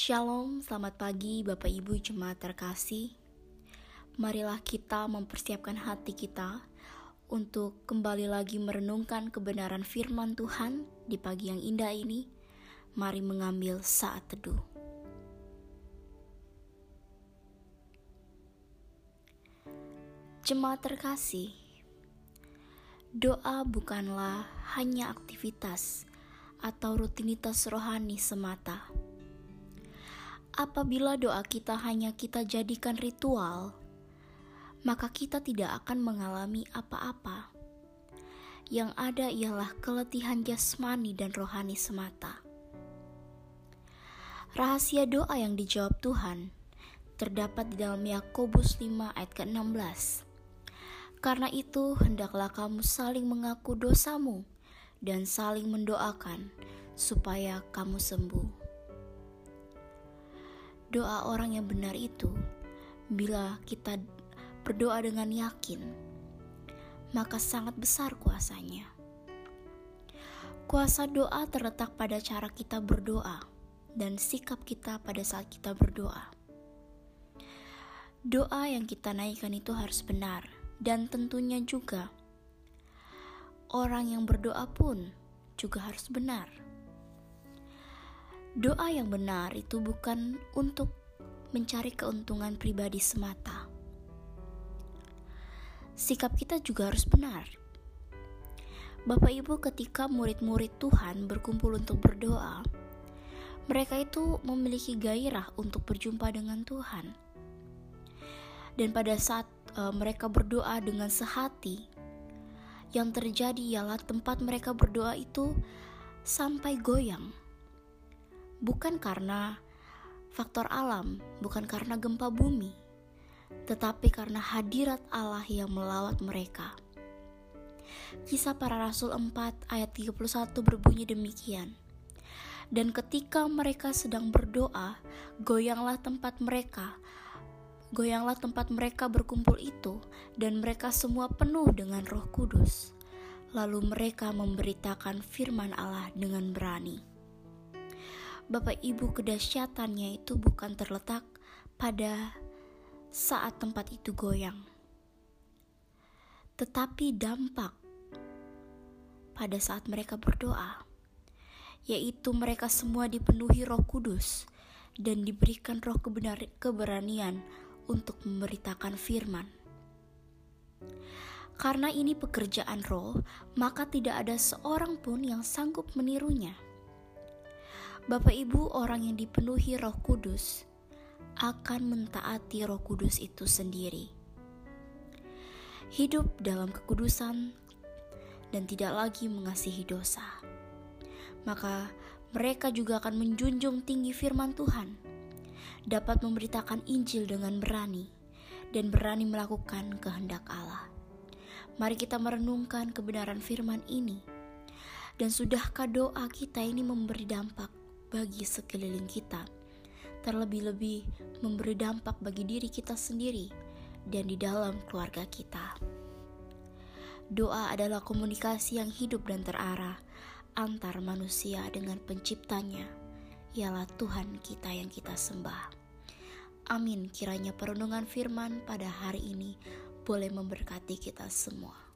Shalom, selamat pagi Bapak Ibu Jemaat terkasih. Marilah kita mempersiapkan hati kita untuk kembali lagi merenungkan kebenaran firman Tuhan di pagi yang indah ini. Mari mengambil saat teduh. Jemaat terkasih, doa bukanlah hanya aktivitas atau rutinitas rohani semata Apabila doa kita hanya kita jadikan ritual, maka kita tidak akan mengalami apa-apa. Yang ada ialah keletihan jasmani dan rohani semata. Rahasia doa yang dijawab Tuhan terdapat di dalam Yakobus 5 ayat ke-16. Karena itu, hendaklah kamu saling mengaku dosamu dan saling mendoakan supaya kamu sembuh doa orang yang benar itu, bila kita berdoa dengan yakin, maka sangat besar kuasanya. Kuasa doa terletak pada cara kita berdoa dan sikap kita pada saat kita berdoa. Doa yang kita naikkan itu harus benar, dan tentunya juga orang yang berdoa pun juga harus benar. Doa yang benar itu bukan untuk mencari keuntungan pribadi semata. Sikap kita juga harus benar. Bapak Ibu, ketika murid-murid Tuhan berkumpul untuk berdoa, mereka itu memiliki gairah untuk berjumpa dengan Tuhan. Dan pada saat uh, mereka berdoa dengan sehati, yang terjadi ialah tempat mereka berdoa itu sampai goyang bukan karena faktor alam, bukan karena gempa bumi, tetapi karena hadirat Allah yang melawat mereka. Kisah para Rasul 4 ayat 31 berbunyi demikian. Dan ketika mereka sedang berdoa, goyanglah tempat mereka, goyanglah tempat mereka berkumpul itu, dan mereka semua penuh dengan roh kudus. Lalu mereka memberitakan firman Allah dengan berani. Bapak Ibu kedahsyatannya itu bukan terletak pada saat tempat itu goyang, tetapi dampak pada saat mereka berdoa, yaitu mereka semua dipenuhi Roh Kudus dan diberikan roh keberanian untuk memberitakan firman. Karena ini pekerjaan roh, maka tidak ada seorang pun yang sanggup menirunya. Bapak Ibu orang yang dipenuhi roh kudus akan mentaati roh kudus itu sendiri. Hidup dalam kekudusan dan tidak lagi mengasihi dosa. Maka mereka juga akan menjunjung tinggi firman Tuhan, dapat memberitakan Injil dengan berani, dan berani melakukan kehendak Allah. Mari kita merenungkan kebenaran firman ini. Dan sudahkah doa kita ini memberi dampak bagi sekeliling kita, terlebih-lebih memberi dampak bagi diri kita sendiri dan di dalam keluarga kita. Doa adalah komunikasi yang hidup dan terarah antar manusia dengan Penciptanya, ialah Tuhan kita yang kita sembah. Amin. Kiranya perenungan firman pada hari ini boleh memberkati kita semua.